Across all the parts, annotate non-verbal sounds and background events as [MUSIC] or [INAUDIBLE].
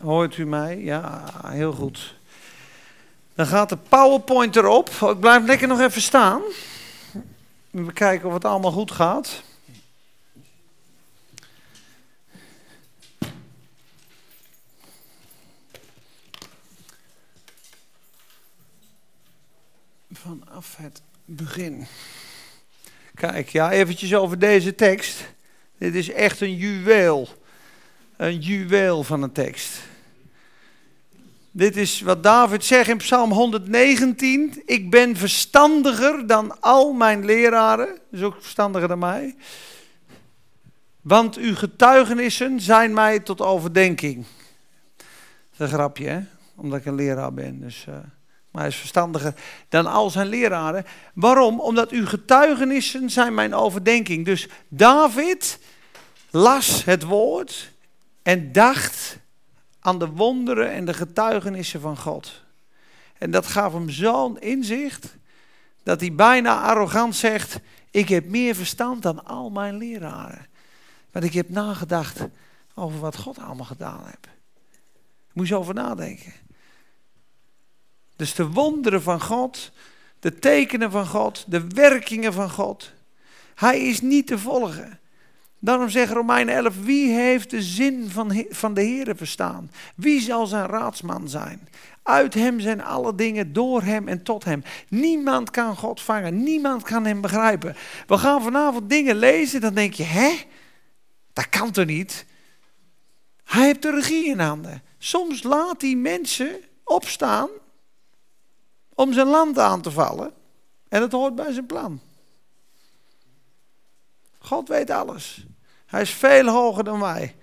Hoort u mij? Ja, heel goed. Dan gaat de PowerPoint erop. Ik blijf lekker nog even staan. We kijken of het allemaal goed gaat. Vanaf het begin. Kijk, ja, eventjes over deze tekst. Dit is echt een juweel. Een juweel van een tekst. Dit is wat David zegt in Psalm 119. Ik ben verstandiger dan al mijn leraren. Dus ook verstandiger dan mij. Want uw getuigenissen zijn mij tot overdenking. Dat is een grapje, hè? Omdat ik een leraar ben. Dus, uh, maar hij is verstandiger dan al zijn leraren. Waarom? Omdat uw getuigenissen zijn mijn overdenking. Dus David las het woord en dacht aan de wonderen en de getuigenissen van God. En dat gaf hem zo'n inzicht dat hij bijna arrogant zegt: Ik heb meer verstand dan al mijn leraren. Want ik heb nagedacht over wat God allemaal gedaan heeft. Moet je over nadenken. Dus de wonderen van God, de tekenen van God, de werkingen van God. Hij is niet te volgen. Daarom zegt Romein 11, wie heeft de zin van, van de Heer verstaan? Wie zal zijn raadsman zijn? Uit hem zijn alle dingen, door hem en tot hem. Niemand kan God vangen, niemand kan hem begrijpen. We gaan vanavond dingen lezen, dan denk je, hè? Dat kan toch niet? Hij heeft de regie in handen. Soms laat hij mensen opstaan om zijn land aan te vallen. En dat hoort bij zijn plan. God weet alles. Hij is veel hoger dan wij.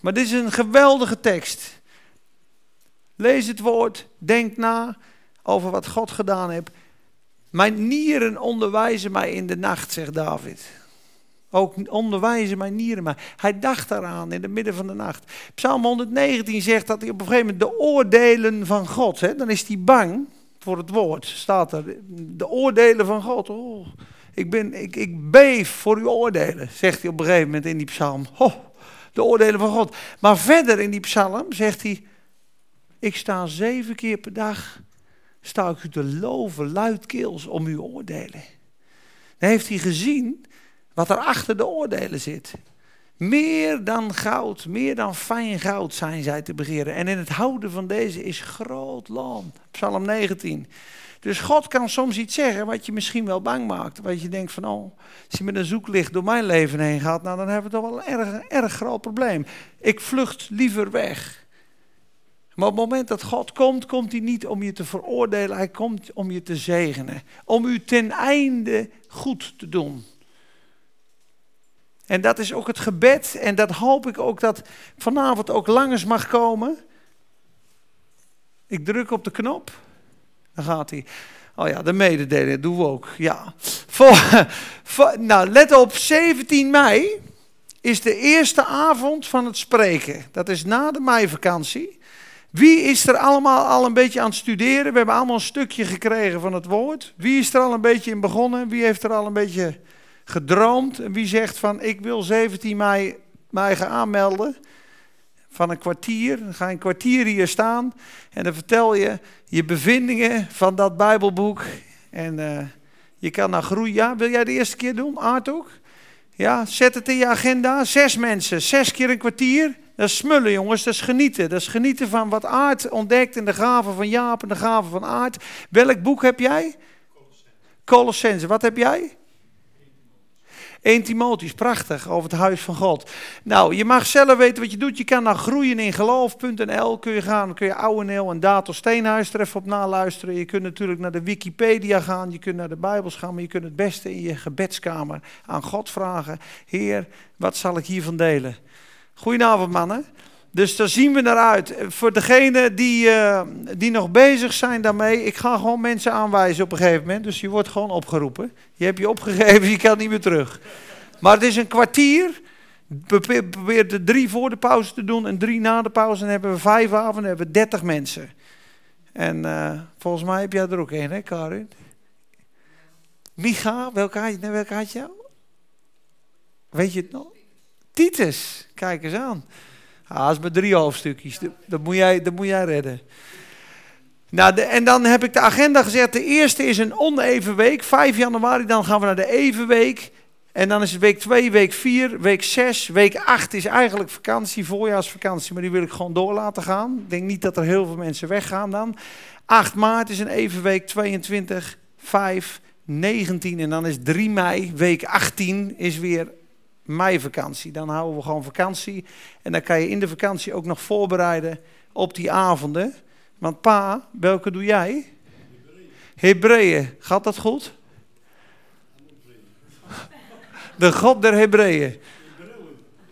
Maar dit is een geweldige tekst. Lees het woord, denk na over wat God gedaan heeft. Mijn nieren onderwijzen mij in de nacht, zegt David. Ook onderwijzen mijn nieren mij. Hij dacht daaraan in het midden van de nacht. Psalm 119 zegt dat hij op een gegeven moment de oordelen van God, hè, dan is hij bang voor het woord, staat er. De oordelen van God. Oh, ik, ben, ik, ik beef voor uw oordelen, zegt hij op een gegeven moment in die psalm. Oh, de oordelen van God. Maar verder in die psalm zegt hij, ik sta zeven keer per dag, sta ik u te loven luidkeels om uw oordelen. Dan heeft hij gezien wat er achter de oordelen zit. Meer dan goud, meer dan fijn goud zijn zij te begeren. En in het houden van deze is groot loon. Psalm 19. Dus God kan soms iets zeggen wat je misschien wel bang maakt. Wat je denkt van, oh, als je met een zoeklicht door mijn leven heen gaat, nou dan hebben we toch wel een erg, erg groot probleem. Ik vlucht liever weg. Maar op het moment dat God komt, komt hij niet om je te veroordelen, hij komt om je te zegenen. Om u ten einde goed te doen. En dat is ook het gebed en dat hoop ik ook dat vanavond ook langs mag komen. Ik druk op de knop. Dan gaat hij. Oh ja, de mededeling doen we ook. Ja. Voor, nou, let op, 17 mei is de eerste avond van het spreken. Dat is na de meivakantie. Wie is er allemaal al een beetje aan het studeren? We hebben allemaal een stukje gekregen van het woord. Wie is er al een beetje in begonnen? Wie heeft er al een beetje gedroomd? En wie zegt van ik wil 17 mei mij gaan aanmelden? Van een kwartier. Dan ga je een kwartier hier staan en dan vertel je je bevindingen van dat Bijbelboek. En uh, je kan naar groeien. Ja, wil jij de eerste keer doen, Aart ook? Ja, zet het in je agenda. Zes mensen, zes keer een kwartier. Dat is smullen, jongens. Dat is genieten. Dat is genieten van wat Aard ontdekt in de gaven van Jaap en de gaven van Aard. Welk boek heb jij? Colossense. Wat heb jij? 1 Timotheus, prachtig, over het huis van God. Nou, je mag zelf weten wat je doet. Je kan naar groeieningeloof.nl kun je gaan. kun je Ouweneel en Dato Steenhuis er even op naluisteren. Je kunt natuurlijk naar de Wikipedia gaan. Je kunt naar de Bijbels gaan. Maar je kunt het beste in je gebedskamer aan God vragen. Heer, wat zal ik hiervan delen? Goedenavond mannen. Dus daar zien we naar uit. Voor degenen die, uh, die nog bezig zijn daarmee, ik ga gewoon mensen aanwijzen op een gegeven moment. Dus je wordt gewoon opgeroepen. Je hebt je opgegeven, [LAUGHS] je kan niet meer terug. Maar het is een kwartier. We proberen er drie voor de pauze te doen en drie na de pauze. Dan hebben we vijf avonden, hebben we dertig mensen. En uh, volgens mij heb jij er ook één, hè Karin? Micha, welke had, je, welke had je? Weet je het nog? Titus, kijk eens aan. Ah, dat is maar drie hoofdstukjes. Dat moet jij, dat moet jij redden. Nou, de, en dan heb ik de agenda gezet. De eerste is een oneven week. 5 januari, dan gaan we naar de evenweek. En dan is het week 2, week 4, week 6. Week 8 is eigenlijk vakantie, voorjaarsvakantie. Maar die wil ik gewoon door laten gaan. Ik denk niet dat er heel veel mensen weggaan dan. 8 maart is een evenweek, 22, 5, 19. En dan is 3 mei, week 18, is weer meivakantie. Dan houden we gewoon vakantie. En dan kan je in de vakantie ook nog voorbereiden op die avonden. Want pa, welke doe jij? Hebreeën. Gaat dat goed? De God der Hebreeën.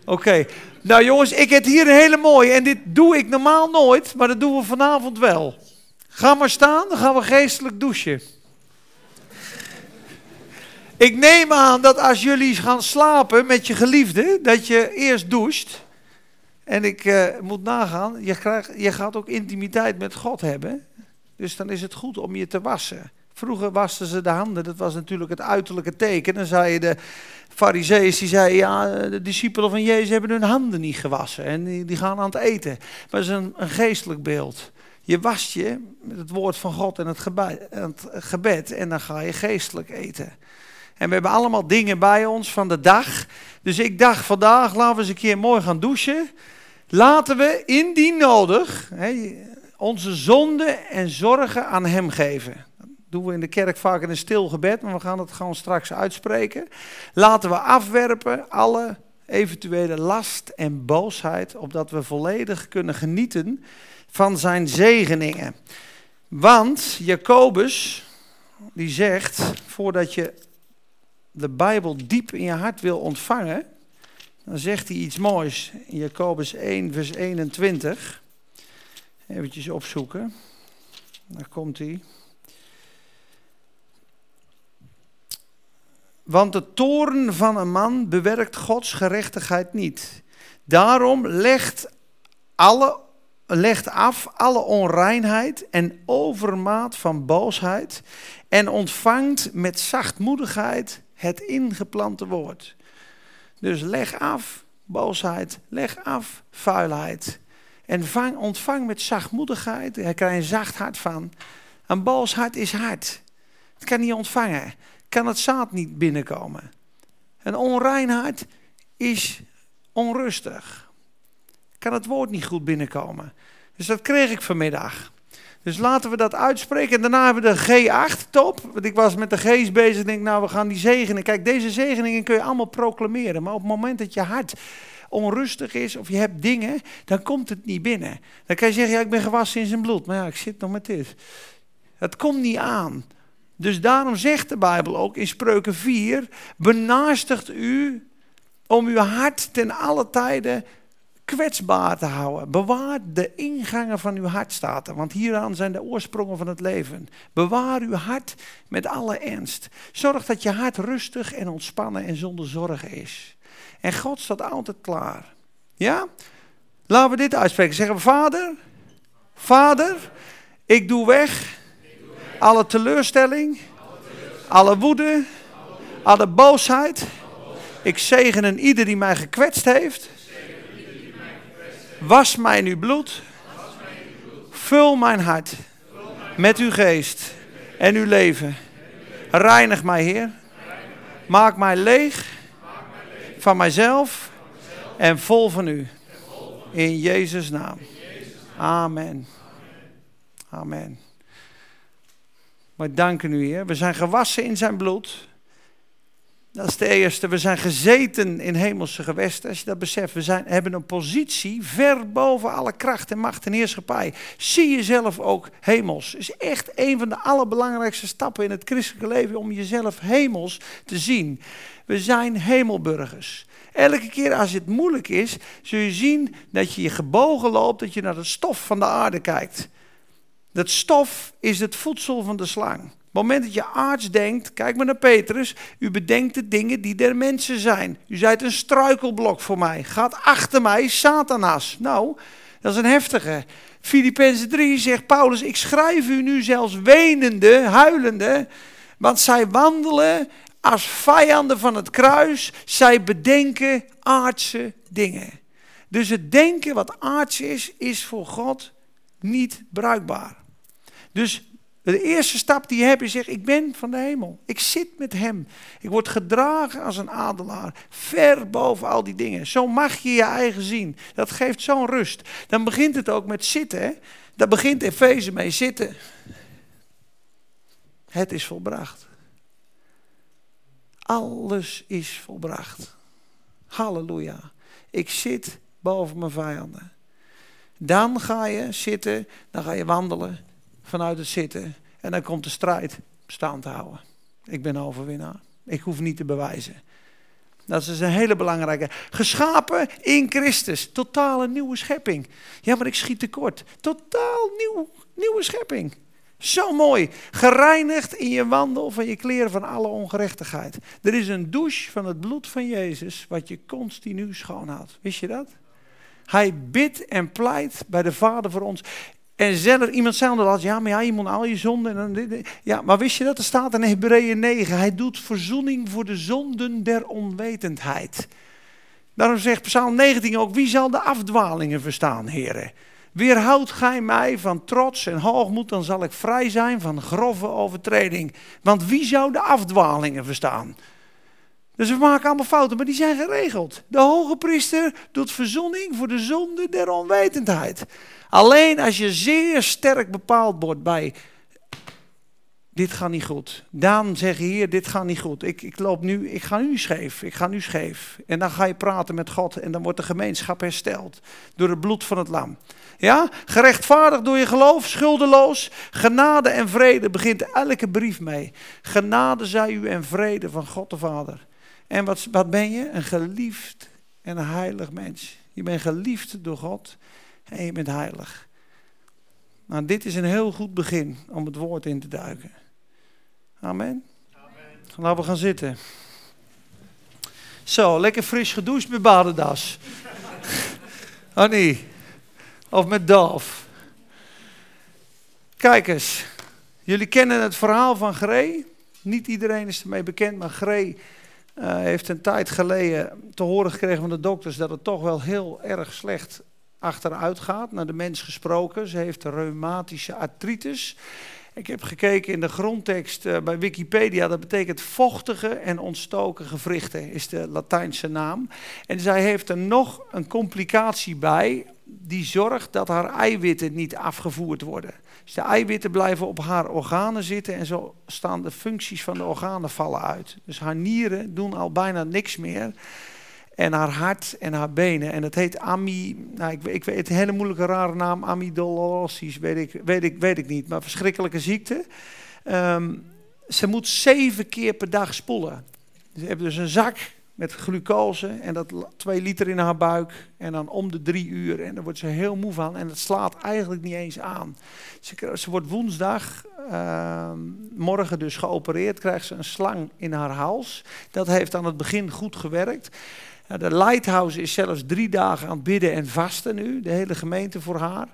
Oké. Nou jongens, ik heb hier een hele mooie. En dit doe ik normaal nooit, maar dat doen we vanavond wel. Ga maar staan, dan gaan we geestelijk douchen. Ik neem aan dat als jullie gaan slapen met je geliefde, dat je eerst doucht. En ik uh, moet nagaan, je, krijgt, je gaat ook intimiteit met God hebben. Dus dan is het goed om je te wassen. Vroeger wasten ze de handen, dat was natuurlijk het uiterlijke teken. Dan zei de fariseeën, die zeiden, ja, de discipelen van Jezus hebben hun handen niet gewassen. En die, gaan aan het eten. Maar dat is een, een geestelijk beeld. Je wast je met het woord van God en het gebed en dan ga je geestelijk eten. En we hebben allemaal dingen bij ons van de dag. Dus ik dacht vandaag, laten we eens een keer mooi gaan douchen. Laten we indien nodig onze zonden en zorgen aan hem geven. Dat doen we in de kerk vaak in een stil gebed, maar we gaan het gewoon straks uitspreken. Laten we afwerpen alle eventuele last en boosheid, opdat we volledig kunnen genieten van zijn zegeningen. Want Jacobus, die zegt, voordat je de Bijbel diep in je hart wil ontvangen, dan zegt hij iets moois in Jacobus 1, vers 21. Even opzoeken. Daar komt hij. Want de toren van een man bewerkt Gods gerechtigheid niet. Daarom legt, alle, legt af alle onreinheid en overmaat van boosheid en ontvangt met zachtmoedigheid het ingeplante woord. Dus leg af boosheid, leg af vuilheid. En vang, ontvang met zachtmoedigheid. Hij krijgt een zacht hart van. Een boos hart is hard. Het kan niet ontvangen. Kan het zaad niet binnenkomen. Een onrein hart is onrustig. Kan het woord niet goed binnenkomen. Dus dat kreeg ik vanmiddag. Dus laten we dat uitspreken. En daarna hebben we de G8 top. Want ik was met de G's bezig. denk, nou, we gaan die zegenen. Kijk, deze zegeningen kun je allemaal proclameren. Maar op het moment dat je hart onrustig is of je hebt dingen, dan komt het niet binnen. Dan kan je zeggen, ja, ik ben gewassen in zijn bloed. Maar ja, ik zit nog met dit. Het komt niet aan. Dus daarom zegt de Bijbel ook in Spreuken 4: benaastigt u om uw hart ten alle tijden kwetsbaar te houden. Bewaar de ingangen van uw hart, staat. Want hieraan zijn de oorsprongen van het leven. Bewaar uw hart met alle ernst. Zorg dat je hart rustig en ontspannen en zonder zorgen is. En God staat altijd klaar. Ja? Laten we dit uitspreken. Zeggen we, Vader, Vader, ik doe weg alle teleurstelling, alle woede, alle boosheid. Ik zegen een ieder die mij gekwetst heeft. Was mij nu bloed. Vul mijn hart met uw geest en uw leven. Reinig mij, Heer. Maak mij leeg van mijzelf en vol van u. In Jezus' naam. Amen. Amen. Maar danken u, Heer. We zijn gewassen in zijn bloed. Dat is de eerste. We zijn gezeten in hemelse gewesten. Als je dat beseft, we zijn, hebben een positie ver boven alle kracht en macht en heerschappij. Zie jezelf ook hemels. Het is echt een van de allerbelangrijkste stappen in het christelijke leven om jezelf hemels te zien. We zijn hemelburgers. Elke keer als het moeilijk is, zul je zien dat je je gebogen loopt, dat je naar het stof van de aarde kijkt. Dat stof is het voedsel van de slang het moment dat je arts denkt, kijk maar naar Petrus, u bedenkt de dingen die der mensen zijn. U zijt een struikelblok voor mij. Gaat achter mij, Satanas. Nou, dat is een heftige. Filippenzen 3 zegt Paulus, ik schrijf u nu zelfs wenende, huilende, want zij wandelen als vijanden van het kruis. Zij bedenken aardse dingen. Dus het denken wat aards is, is voor God niet bruikbaar. Dus de eerste stap die je hebt is zeg, ik ben van de hemel. Ik zit met hem. Ik word gedragen als een adelaar. Ver boven al die dingen. Zo mag je je eigen zien. Dat geeft zo'n rust. Dan begint het ook met zitten. Hè? Daar begint Efeze mee zitten. Het is volbracht. Alles is volbracht. Halleluja. Ik zit boven mijn vijanden. Dan ga je zitten, dan ga je wandelen vanuit het zitten. En dan komt de strijd staan te houden. Ik ben overwinnaar. Ik hoef niet te bewijzen. Dat is een hele belangrijke. Geschapen in Christus. Totale nieuwe schepping. Ja, maar ik schiet tekort. Totaal nieuw, nieuwe schepping. Zo mooi. Gereinigd in je wandel van je kleren van alle ongerechtigheid. Er is een douche van het bloed van Jezus wat je continu schoonhoudt. Wist je dat? Hij bidt en pleit bij de Vader voor ons. En zelf, iemand zei dat, ja, maar ja, moet al je zonden. En, ja, maar wist je dat? Er staat in Hebreeën 9, hij doet verzoening voor de zonden der onwetendheid. Daarom zegt Psalm 19 ook, wie zal de afdwalingen verstaan, heren? Weerhoud gij mij van trots en hoogmoed, dan zal ik vrij zijn van grove overtreding. Want wie zou de afdwalingen verstaan? Dus we maken allemaal fouten, maar die zijn geregeld. De hoge priester doet verzoening voor de zonde der onwetendheid. Alleen als je zeer sterk bepaald wordt bij dit gaat niet goed. Dan zeg je hier, dit gaat niet goed. Ik, ik loop nu, ik ga nu scheef, ik ga nu scheef. En dan ga je praten met God en dan wordt de gemeenschap hersteld door het bloed van het lam. Ja, gerechtvaardigd door je geloof, schuldeloos. Genade en vrede begint elke brief mee. Genade zij u en vrede van God de Vader. En wat, wat ben je? Een geliefd en heilig mens. Je bent geliefd door God en je bent heilig. Nou, dit is een heel goed begin om het woord in te duiken. Amen. Amen. Laten we gaan zitten. Zo, lekker fris gedoucht met badendas. oh [LAUGHS] nee. Of met Dolf. Kijk eens. Jullie kennen het verhaal van Gree. Niet iedereen is ermee bekend, maar Gree uh, heeft een tijd geleden te horen gekregen van de dokters dat het toch wel heel erg slecht achteruit gaat. Naar de mens gesproken. Ze heeft reumatische artritis. Ik heb gekeken in de grondtekst uh, bij Wikipedia. Dat betekent vochtige en ontstoken gewrichten, is de Latijnse naam. En zij heeft er nog een complicatie bij. Die zorgt dat haar eiwitten niet afgevoerd worden. Dus de eiwitten blijven op haar organen zitten en zo staan de functies van de organen vallen uit. Dus haar nieren doen al bijna niks meer. En haar hart en haar benen. En het heet ami, nou, ik, ik weet een hele moeilijke rare naam, amydalosis, weet ik, weet ik, weet ik niet. Maar verschrikkelijke ziekte. Ehm, ze moet zeven keer per dag spoelen. Ze hebben dus een zak met glucose en dat twee liter in haar buik. En dan om de drie uur en daar wordt ze heel moe van. En het slaat eigenlijk niet eens aan. Ze, wordt woensdag, uh, morgen dus geopereerd, krijgt ze een slang in haar hals. Dat heeft aan het begin goed gewerkt. De Lighthouse is zelfs drie dagen aan het bidden en vasten nu, de hele gemeente voor haar.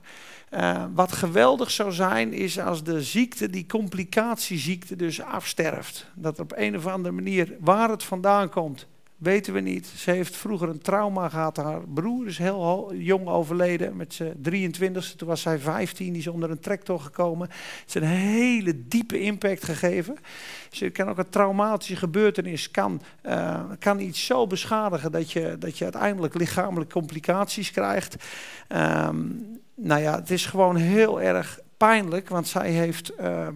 Uh, wat geweldig zou zijn, is als de ziekte, die complicatieziekte, dus afsterft. Dat op een of andere manier, waar het vandaan komt, weten we niet. Ze heeft vroeger een trauma gehad. Haar broer is heel jong overleden, met zijn 23ste. Toen was zij 15, die is onder een tractor gekomen. Het is een hele diepe impact gegeven. Ze kan ook een traumatische gebeurtenis, kan, uh, kan iets zo beschadigen dat je, dat je uiteindelijk lichamelijke complicaties krijgt. Um, nou ja, het is gewoon heel erg pijnlijk, want zij heeft, uh,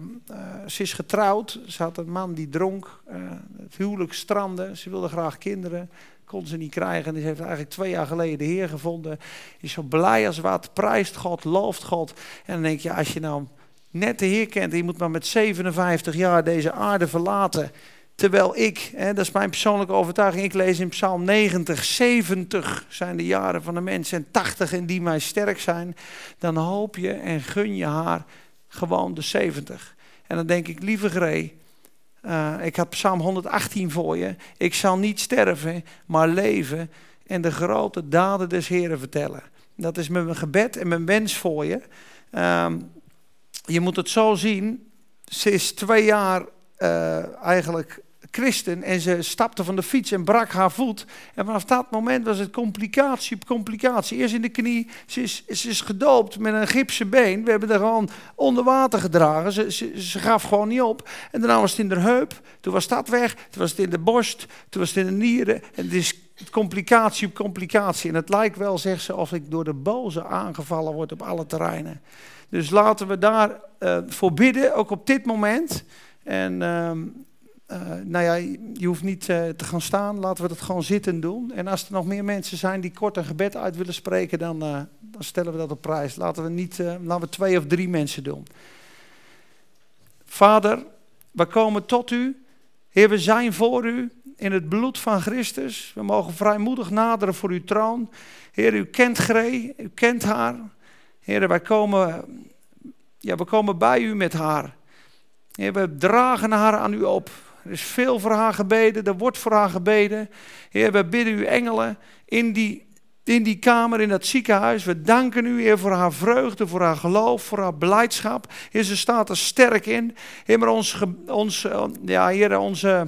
ze is getrouwd. Ze had een man die dronk. Uh, het huwelijk strandde. Ze wilde graag kinderen. Kon ze niet krijgen. En ze heeft eigenlijk twee jaar geleden de Heer gevonden. Is zo blij als wat. Prijst God, looft God. En dan denk je, als je nou net de Heer kent. En je moet maar met 57 jaar deze aarde verlaten. Terwijl ik, hè, dat is mijn persoonlijke overtuiging, ik lees in Psalm 90, 70 zijn de jaren van de mens en 80 in die mij sterk zijn. Dan hoop je en gun je haar gewoon de 70. En dan denk ik, lieve Gree, uh, ik had Psalm 118 voor je. Ik zal niet sterven, maar leven en de grote daden des Heren vertellen. Dat is mijn gebed en mijn wens voor je. Uh, je moet het zo zien, ze is twee jaar uh, eigenlijk christen en ze stapte van de fiets en brak haar voet. En vanaf dat moment was het complicatie op complicatie. Eerst in de knie, ze is, ze is gedoopt met een gipsen been. We hebben haar gewoon onder water gedragen. Ze, ze, gaf gewoon niet op. En daarna was het in de heup, toen was dat weg. Toen was het in de borst, toen was het in de nieren. En het is complicatie op complicatie. En het lijkt wel, zegt ze, of ik door de boze aangevallen word op alle terreinen. Dus laten we daar uh, voor bidden, ook op dit moment. En ehm, uh, nou ja, je hoeft niet uh, te gaan staan, laten we dat gewoon zitten doen. En als er nog meer mensen zijn die kort een gebed uit willen spreken, dan, uh, dan stellen we dat op prijs. Laten we, niet, laten we twee of drie mensen doen. Vader, we komen tot u. Heer, we zijn voor u in het bloed van Christus. We mogen vrijmoedig naderen voor uw troon. Heer, u kent Gree, u kent haar. Heer, wij komen, ja, we komen bij u met haar. Heer, we dragen haar aan u op. Er is veel voor haar gebeden, er wordt voor haar gebeden. Heer, we bidden u engelen in die, in die kamer, in dat ziekenhuis. We danken u, Heer, voor haar vreugde, voor haar geloof, voor haar blijdschap. Heer, ze staat er sterk in. Heer, maar ons, ons, ja, heer, onze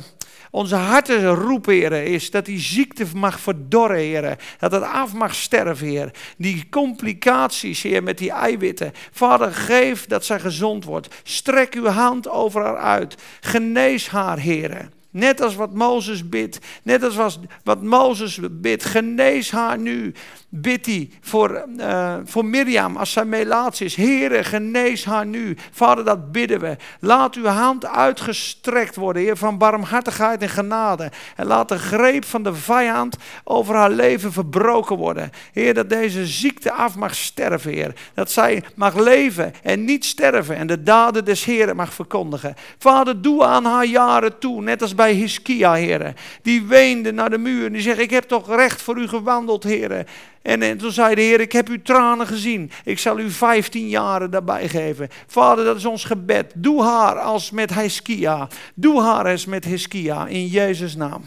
onze harten roepen, Heer, is dat die ziekte mag verdorren. Dat het af mag sterven, Heer. Die complicaties, Heer, met die eiwitten. Vader, geef dat zij gezond wordt. Strek uw hand over haar uit. Genees haar, Heer. Net als wat Mozes bidt. Net als wat Mozes bidt. Genees haar nu. Bid hij voor, uh, voor Mirjam als zij melaats is. Heere, genees haar nu. Vader, dat bidden we. Laat uw hand uitgestrekt worden, Heer, van barmhartigheid en genade. En laat de greep van de vijand over haar leven verbroken worden. Heer, dat deze ziekte af mag sterven, Heer. Dat zij mag leven en niet sterven. En de daden des Heeren mag verkondigen. Vader, doe aan haar jaren toe, net als bij Hiskia, Heer. Die weende naar de muur en die zegt, ik heb toch recht voor u gewandeld, Heer. En, en toen zei de Heer, ik heb uw tranen gezien. Ik zal u 15 jaren daarbij geven. Vader, dat is ons gebed. Doe haar als met Hiskia. Doe haar als met Hiskia. In Jezus' naam.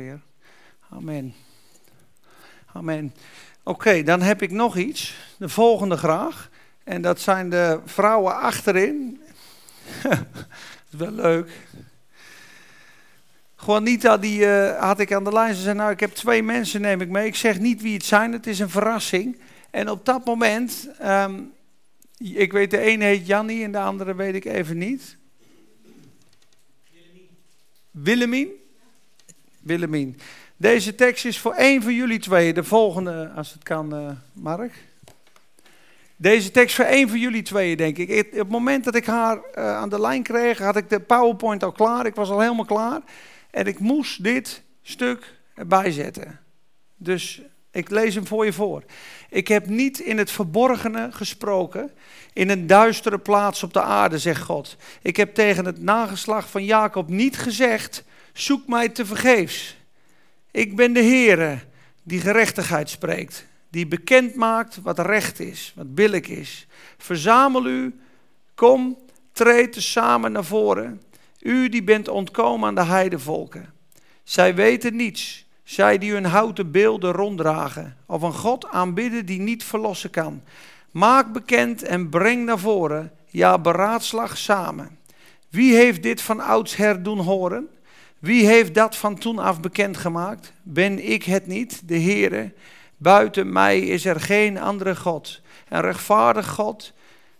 Heer. Amen. Amen. Oké, dan heb ik nog iets. De volgende graag. En dat zijn de vrouwen achterin. [LAUGHS] wel leuk. Juanita, die uh, had ik aan de lijn. Ze zei, nou, ik heb twee mensen, neem ik mee. Ik zeg niet wie het zijn, het is een verrassing. En op dat moment, um, ik weet de ene heet Jannie en de andere weet ik even niet. Willemien. Willemien? Deze tekst is voor één van jullie twee. De volgende, als het kan, uh, Mark. Deze tekst voor één van jullie twee, denk ik. Op het moment dat ik haar uh, aan de lijn kreeg, had ik de PowerPoint al klaar. Ik was al helemaal klaar. En ik moest dit stuk erbij zetten. Dus ik lees hem voor je voor. Ik heb niet in het verborgene gesproken, in een duistere plaats op de aarde, zegt God. Ik heb tegen het nageslag van Jacob niet gezegd zoek mij te vergeefs. Ik ben de Heere die gerechtigheid spreekt, die bekend maakt wat recht is, wat billig is. Verzamel u, kom, treed samen naar voren. U die bent ontkomen aan de heidevolken. Zij weten niets, zij die hun houten beelden ronddragen, of een God aanbidden die niet verlossen kan. Maak bekend en breng naar voren, ja, beraadslag samen. Wie heeft dit van oudsher doen horen? Wie heeft dat van toen af bekendgemaakt? Ben ik het niet, de Heere? Buiten mij is er geen andere God. Een rechtvaardig God,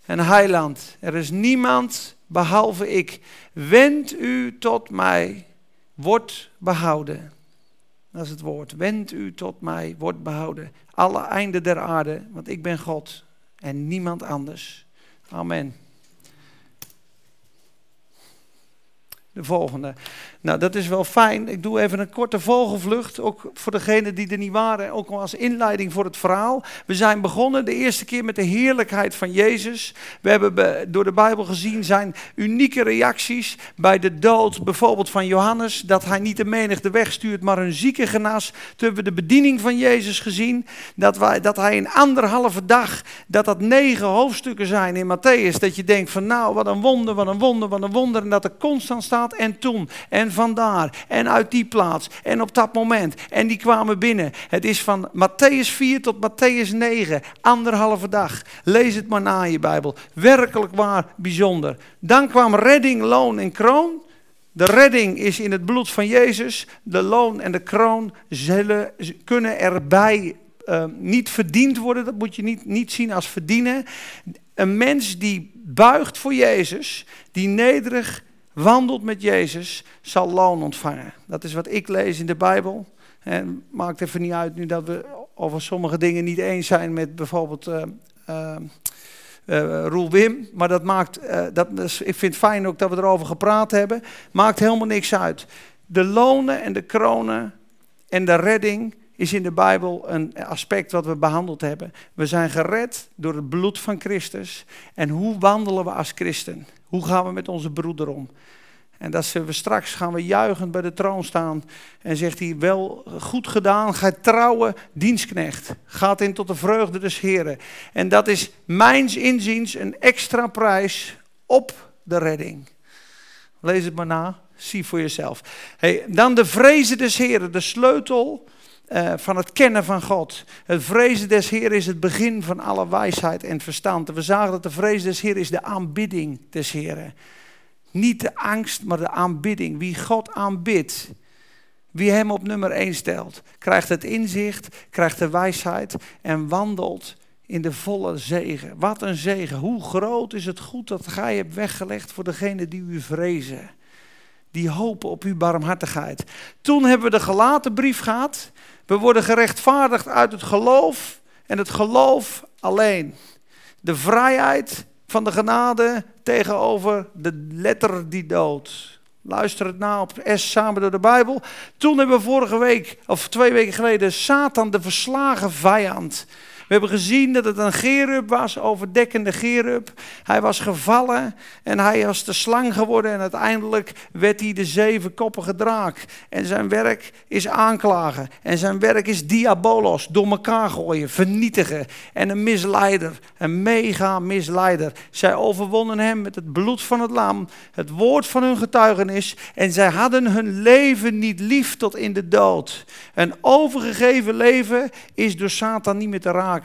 een heiland. Er is niemand behalve ik. Wend u tot mij wordt behouden. Dat is het woord. Wend u tot mij, wordt behouden. Alle einden der aarde, want ik ben God en niemand anders. Amen. De volgende. Nou, dat is wel fijn. Ik doe even een korte vogelvlucht, ook voor degenen die er niet waren, ook als inleiding voor het verhaal. We zijn begonnen de eerste keer met de heerlijkheid van Jezus. We hebben door de Bijbel gezien zijn unieke reacties bij de dood, bijvoorbeeld van Johannes, dat hij niet de menigte wegstuurt, maar een zieke genas. Toen hebben we de bediening van Jezus gezien, dat, dat hij in anderhalve dag, dat dat negen hoofdstukken zijn in Matthäus, dat je denkt van nou, wat een wonder, wat een wonder, wat een wonder, en dat er constant staat en toen en vandaar en uit die plaats en op dat moment. En die kwamen binnen. Het is van Matthäus 4 tot Matthäus 9, anderhalve dag. Lees het maar na in je Bijbel. Werkelijk waar bijzonder. Dan kwam redding, loon en kroon. De redding is in het bloed van Jezus. De loon en de kroon zullen, kunnen erbij uh, niet verdiend worden. Dat moet je niet, niet zien als verdienen. Een mens die buigt voor Jezus, die nederig wandelt met Jezus, zal loon ontvangen. Dat is wat ik lees in de Bijbel. En maakt even niet uit nu dat we over sommige dingen niet eens zijn met bijvoorbeeld uh, Roel Wim. Maar dat maakt, dat, ik vind het fijn ook dat we erover gepraat hebben. Maakt helemaal niks uit. De lonen en de kronen en de redding is in de Bijbel een aspect wat we behandeld hebben. We zijn gered door het bloed van Christus. En hoe wandelen we als christen? Hoe gaan we met onze broeder om? En dat ze we straks gaan we juichend bij de troon staan. En zegt hij, wel goed gedaan, gij trouwe dienstknecht. Gaat in tot de vreugde des Heren. En dat is mijns inziens een extra prijs op de redding. Lees het maar na, zie voor jezelf. Hey, dan de vrezen des Heren, de sleutel uh, van het kennen van God. Het vrezen des Heer is het begin van alle wijsheid en verstand. We zagen dat de vrees des Heer is de aanbidding des Heeren. Niet de angst, maar de aanbidding. Wie God aanbidt, wie hem op nummer 1 stelt, krijgt het inzicht, krijgt de wijsheid en wandelt in de volle zegen. Wat een zegen. Hoe groot is het goed dat gij hebt weggelegd voor degene die u vrezen. Die hopen op uw barmhartigheid. Toen hebben we de gelaten brief gehad. We worden gerechtvaardigd uit het geloof en het geloof alleen. De vrijheid van de genade tegenover de letter die doodt. Luister het na op S samen door de Bijbel. Toen hebben we vorige week, of twee weken geleden, Satan de verslagen vijand hebben gezien dat het een gerub was, overdekkende gerub. Hij was gevallen en hij was de slang geworden en uiteindelijk werd hij de zevenkoppige draak. En zijn werk is aanklagen en zijn werk is diabolos, door elkaar gooien, vernietigen. En een misleider, een mega misleider. Zij overwonnen hem met het bloed van het lam, het woord van hun getuigenis en zij hadden hun leven niet lief tot in de dood. Een overgegeven leven is door Satan niet meer te raken.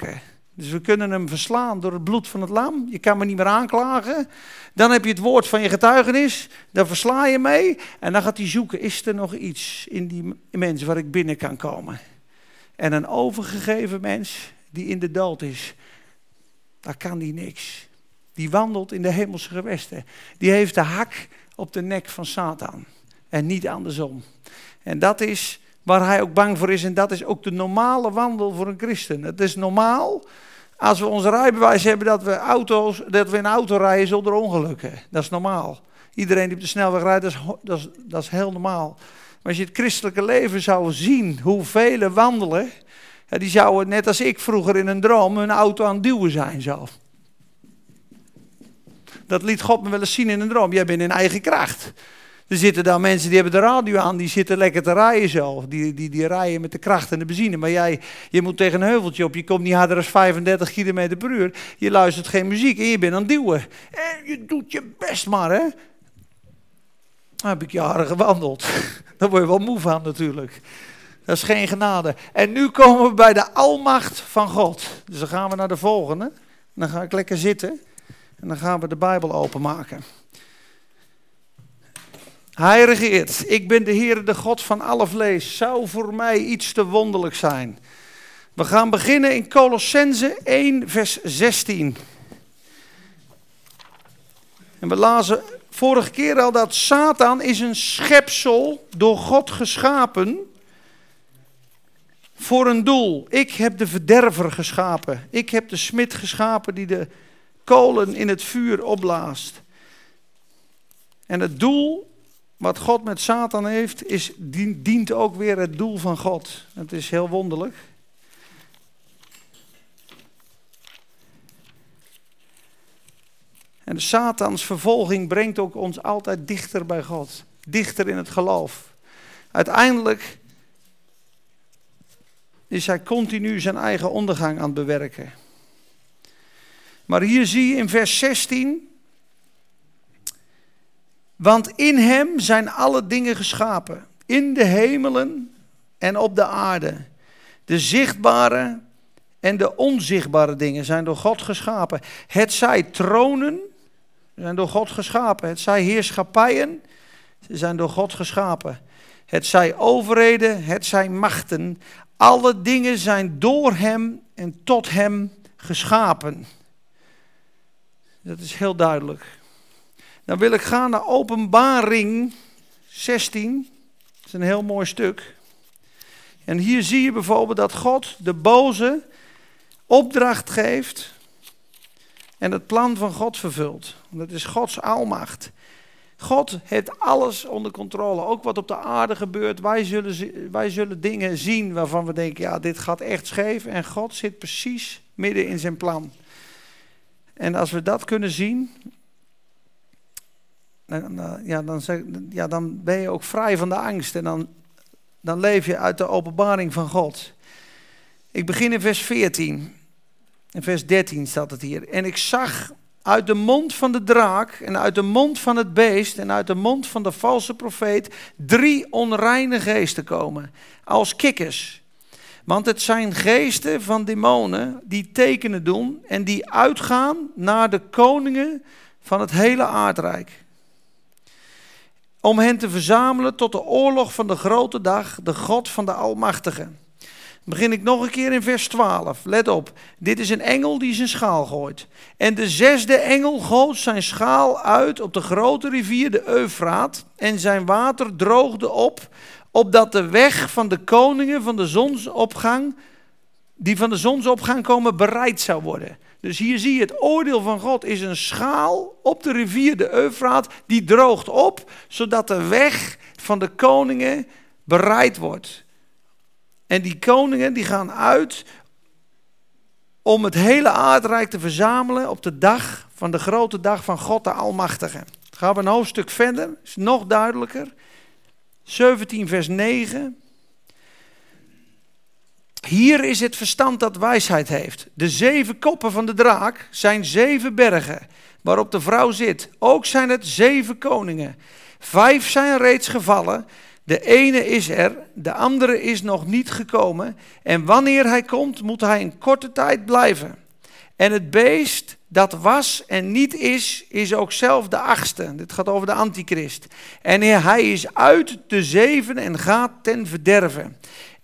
Dus we kunnen hem verslaan door het bloed van het lam. Je kan me niet meer aanklagen. Dan heb je het woord van je getuigenis. Daar versla je mee. En dan gaat hij zoeken, is er nog iets in die mens waar ik binnen kan komen? En een overgegeven mens die in de dood is, daar kan die niks. Die wandelt in de hemelse gewesten. Die heeft de hak op de nek van Satan. En niet andersom. En dat is waar hij ook bang voor is. En dat is ook de normale wandel voor een christen. Het is normaal als we ons rijbewijs hebben dat we, auto's, dat we in een auto rijden zonder ongelukken. Dat is normaal. Iedereen die op de snelweg rijdt, dat is, dat is, heel normaal. Maar als je het christelijke leven zou zien, hoe velen wandelen, die zouden net als ik vroeger in een droom hun auto aan het duwen zijn zelf. Dat liet God me wel eens zien in een droom. Jij bent in eigen kracht. Er zitten daar mensen die hebben de radio aan, die zitten lekker te rijden zelf. Die, die, die rijden met de kracht en de benzine. Maar jij, je moet tegen een heuveltje op, je komt niet harder dan 35 km per uur. Je luistert geen muziek en je bent aan het duwen. En je doet je best maar, hè. Dan heb ik jaren gewandeld. [LAUGHS] Daar word je wel moe van natuurlijk. Dat is geen genade. En nu komen we bij de almacht van God. Dus dan gaan we naar de volgende. Dan ga ik lekker zitten. En dan gaan we de Bijbel openmaken. Hij regeert. Ik ben de Heer, de God van alle vlees. Zou voor mij iets te wonderlijk zijn. We gaan beginnen in Colossense 1, vers 16. En we lazen vorige keer al dat Satan is een schepsel door God geschapen voor een doel. Ik heb de verderver geschapen. Ik heb de smid geschapen die de kolen in het vuur opblaast. En het doel wat God met Satan heeft, is, dient ook weer het doel van God. Het is heel wonderlijk. En Satans vervolging brengt ook ons altijd dichter bij God. Dichter in het geloof. Uiteindelijk is hij continu zijn eigen ondergang aan het bewerken. Maar hier zie je in vers 16. Want in hem zijn alle dingen geschapen. In de hemelen en op de aarde. De zichtbare en de onzichtbare dingen zijn door God geschapen. Het zij tronen, zijn door God geschapen. Het zij heerschappijen, ze zijn door God geschapen. Het zij overheden, het zij machten. Alle dingen zijn door hem en tot hem geschapen. Dat is heel duidelijk. Dan wil ik gaan naar Openbaring 16. Dat is een heel mooi stuk. En hier zie je bijvoorbeeld dat God de boze opdracht geeft en het plan van God vervult. Dat is Gods almacht. God heeft alles onder controle. Ook wat op de aarde gebeurt. Wij zullen, wij zullen dingen zien waarvan we denken, ja, dit gaat echt scheef. En God zit precies midden in zijn plan. En als we dat kunnen zien, dan, ja, dan, ja, dan ben je ook vrij van de angst. En dan, dan leef je uit de openbaring van God. Ik begin in vers 14. In vers 13 staat het hier. En ik zag uit de mond van de draak en uit de mond van het beest en uit de mond van de valse profeet drie onreine geesten komen, als kikkers. Want het zijn geesten van demonen die tekenen doen en die uitgaan naar de koningen van het hele aardrijk. Om hen te verzamelen tot de oorlog van de grote dag, de God van de Almachtige begin ik nog een keer in vers 12. Let op, dit is een engel die zijn schaal gooit. En de zesde engel goot zijn schaal uit op de grote rivier de Eufraat. En zijn water droogde op, opdat de weg van de koningen van de zonsopgang, die van de zonsopgang komen, bereid zou worden. Dus hier zie je het oordeel van God is een schaal op de rivier de Eufraat, die droogt op, zodat de weg van de koningen bereid wordt. En die koningen die gaan uit om het hele aardrijk te verzamelen op de dag van de grote dag van God de Almachtige. gaan we een hoofdstuk verder, is nog duidelijker. 17 vers 9. Hier is het verstand dat wijsheid heeft. De zeven koppen van de draak zijn zeven bergen waarop de vrouw zit. Ook zijn het zeven koningen. Vijf zijn reeds gevallen de ene is er, de andere is nog niet gekomen. En wanneer hij komt, moet hij een korte tijd blijven. En het beest dat was en niet is, is ook zelf de achtste. Dit gaat over de antichrist. En hij is uit de zeven en gaat ten verderven.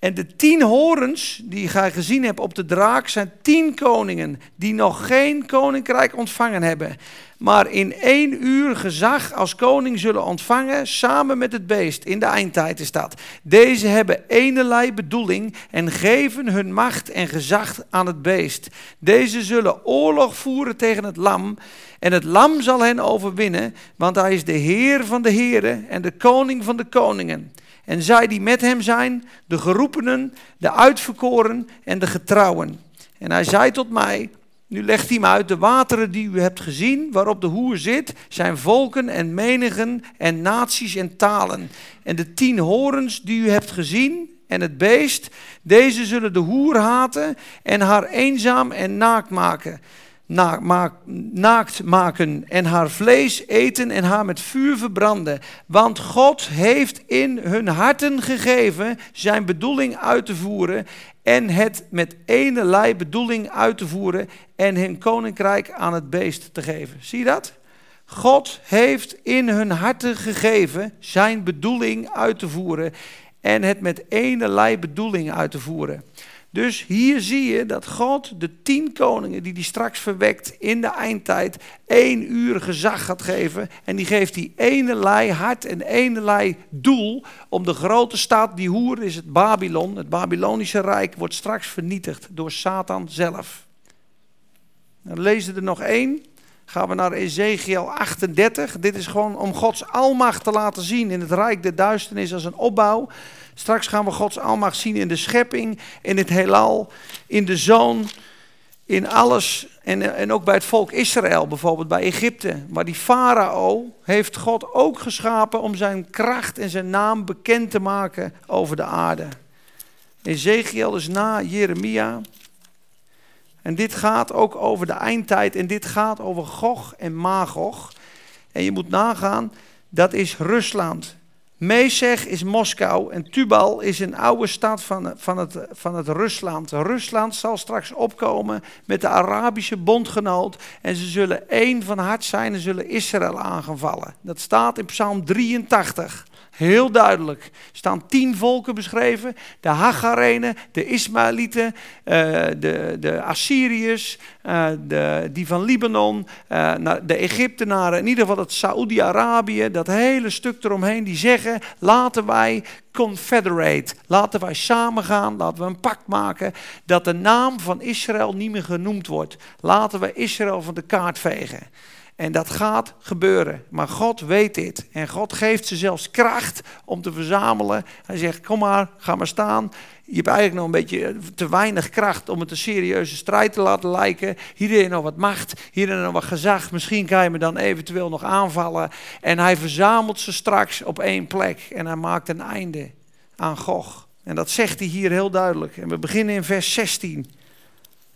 En de tien horens die gij gezien hebt op de draak zijn tien koningen die nog geen koninkrijk ontvangen hebben maar in één uur gezag als koning zullen ontvangen, samen met het beest. In de eindtijd is dat. Deze hebben enelei bedoeling en geven hun macht en gezag aan het beest. Deze zullen oorlog voeren tegen het lam. En het lam zal hen overwinnen, want hij is de Heer van de heren en de koning van de koningen. En zij die met hem zijn, de geroepenen, de uitverkoren en de getrouwen. En hij zei tot mij, nu legt hij me uit, de wateren die u hebt gezien, waarop de hoer zit, zijn volken en menigen en naties en talen. En de tien horens die u hebt gezien en het beest, deze zullen de hoer haten en haar eenzaam en naakt maken naakt maken en haar vlees eten en haar met vuur verbranden. Want God heeft in hun harten gegeven zijn bedoeling uit te voeren en het met ene lei bedoeling uit te voeren en hun koninkrijk aan het beest te geven. Zie je dat? God heeft in hun harten gegeven zijn bedoeling uit te voeren en het met ene lei bedoeling uit te voeren. Dus hier zie je dat God de tien koningen die hij straks verwekt in de eindtijd één uur gezag gaat geven. En die geeft die ene lei hart en ene doel om de grote stad, die hoer is het Babylon, het Babylonische Rijk, wordt straks vernietigd door Satan zelf. Dan lezen er nog één. Gaan we naar Ezekiel 38. Dit is gewoon om Gods almacht te laten zien in het Rijk der Duisternis als een opbouw. Straks gaan we Gods almacht zien in de schepping, in het heelal, in de zoon, in alles. En, en ook bij het volk Israël, bijvoorbeeld bij Egypte. Maar die farao heeft God ook geschapen om zijn kracht en zijn naam bekend te maken over de aarde. Ezekiel is na Jeremia. En dit gaat ook over de eindtijd en dit gaat over Gog en Magog. En je moet nagaan, dat is Rusland. Mesech is Moskou en Tubal is een oude stad van, van, het, van het Rusland. Rusland zal straks opkomen met de Arabische bondgenoot en ze zullen één van hart zijn en zullen Israël aangevallen. Dat staat in Psalm 83. Heel duidelijk. Er staan tien volken beschreven. De Hagarenen, de Ismaëlieten, uh, de, de Assyriërs, uh, de, die van Libanon, uh, de Egyptenaren, in ieder geval het Saoedi-Arabië, dat hele stuk eromheen, die zeggen, laten wij confederate, laten wij samengaan, laten we een pact maken, dat de naam van Israël niet meer genoemd wordt. Laten we Israël van de kaart vegen. En dat gaat gebeuren. Maar God weet dit. En God geeft ze zelfs kracht om te verzamelen. Hij zegt: Kom maar, ga maar staan. Je hebt eigenlijk nog een beetje te weinig kracht om het een serieuze strijd te laten lijken. Hierin nog wat macht, hierin nog wat gezag. Misschien kan je me dan eventueel nog aanvallen. En hij verzamelt ze straks op één plek. En hij maakt een einde aan Gog. En dat zegt hij hier heel duidelijk. En we beginnen in vers 16.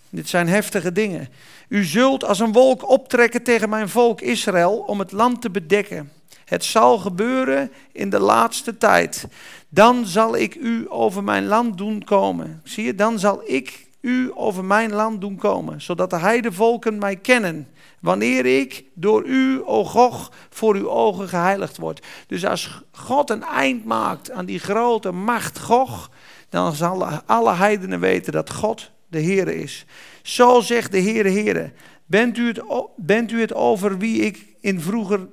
Dit zijn heftige dingen. U zult als een wolk optrekken tegen mijn volk Israël om het land te bedekken. Het zal gebeuren in de laatste tijd. Dan zal ik u over mijn land doen komen. Zie je, dan zal ik u over mijn land doen komen, zodat de heidevolken mij kennen. Wanneer ik door u, o Gog, voor uw ogen geheiligd word. Dus als God een eind maakt aan die grote macht Gog, dan zal alle heidenen weten dat God de Heer is. Zo zegt de Heere, Heere, bent u, het, bent u het over wie ik in vroeger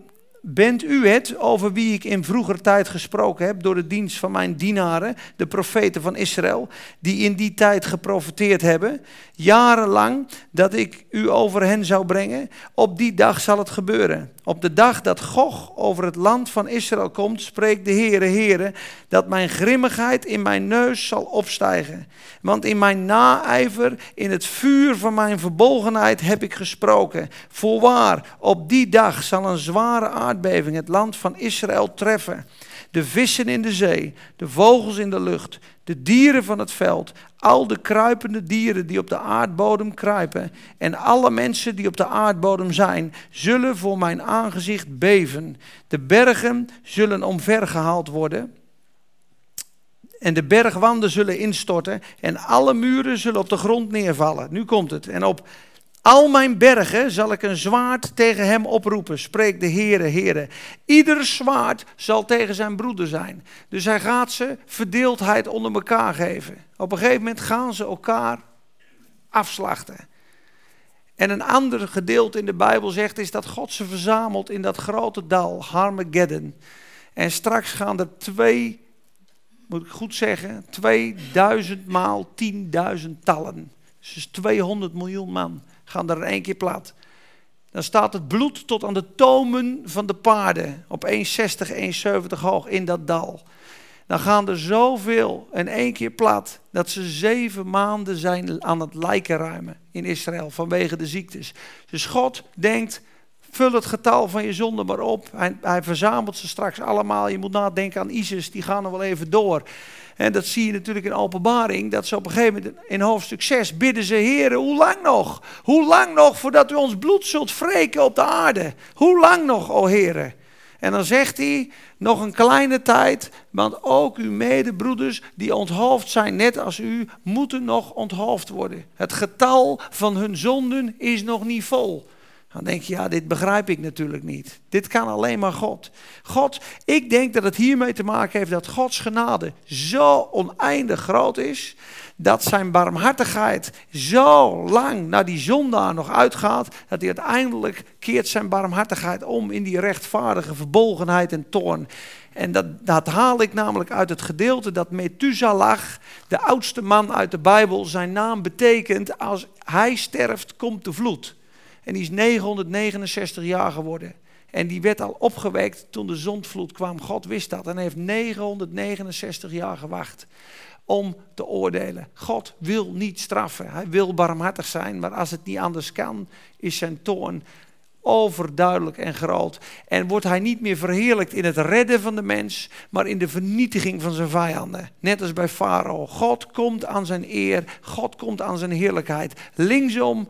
Bent u het over wie ik in vroeger tijd gesproken heb door de dienst van mijn dienaren, de profeten van Israël, die in die tijd geprofeteerd hebben, jarenlang dat ik u over hen zou brengen? Op die dag zal het gebeuren. Op de dag dat Gog over het land van Israël komt, spreekt de Heere, Heere, dat mijn grimmigheid in mijn neus zal opstijgen. Want in mijn naijver, in het vuur van mijn verbolgenheid heb ik gesproken. Voorwaar, op die dag zal een zware aardbeving het land van Israël treffen. De vissen in de zee, de vogels in de lucht, de dieren van het veld, al de kruipende dieren die op de aardbodem kruipen en alle mensen die op de aardbodem zijn, zullen voor mijn aangezicht beven. De bergen zullen omvergehaald worden en de bergwanden zullen instorten en alle muren zullen op de grond neervallen. Nu komt het. En op al mijn bergen zal ik een zwaard tegen hem oproepen, spreekt de Heere, Heere. Ieder zwaard zal tegen zijn broeder zijn. Dus hij gaat ze verdeeldheid onder elkaar geven. Op een gegeven moment gaan ze elkaar afslachten. En een ander gedeelte in de Bijbel zegt is dat God ze verzamelt in dat grote dal, Harmageddon. En straks gaan er twee, moet ik goed zeggen, 2000 maal 10.000 tallen. Dus 200 miljoen man gaan er in één keer plat. Dan staat het bloed tot aan de tomen van de paarden op 1,60, 1,70 hoog in dat dal. Dan gaan er zoveel in één keer plat dat ze zeven maanden zijn aan het lijken ruimen in Israël vanwege de ziektes. Dus God denkt, vul het getal van je zonde maar op. Hij, hij verzamelt ze straks allemaal. Je moet nadenken aan ISIS, die gaan er wel even door. En dat zie je natuurlijk in openbaring, dat ze op een gegeven moment in hoofdstuk 6 bidden ze, heren, hoe lang nog? Hoe lang nog voordat u ons bloed zult wreken op de aarde? Hoe lang nog, o heren? En dan zegt hij, nog een kleine tijd, want ook uw medebroeders die onthoofd zijn, net als u, moeten nog onthoofd worden. Het getal van hun zonden is nog niet vol. Dan denk je, ja, dit begrijp ik natuurlijk niet. Dit kan alleen maar God. God, ik denk dat het hiermee te maken heeft dat Gods genade zo oneindig groot is. Dat zijn barmhartigheid zo lang naar die zondaar nog uitgaat. Dat hij uiteindelijk keert zijn barmhartigheid om in die rechtvaardige verbolgenheid en toorn. En dat, dat haal ik namelijk uit het gedeelte dat Methuselah, de oudste man uit de Bijbel, zijn naam betekent als hij sterft komt de vloed. En die is 969 jaar geworden. En die werd al opgewekt toen de zondvloed kwam. God wist dat en heeft 969 jaar gewacht om te oordelen. God wil niet straffen. Hij wil barmhartig zijn, maar als het niet anders kan, is zijn toorn overduidelijk en groot. En wordt hij niet meer verheerlijkt in het redden van de mens, maar in de vernietiging van zijn vijanden. Net als bij Farao. God komt aan zijn eer, God komt aan zijn heerlijkheid. Linksom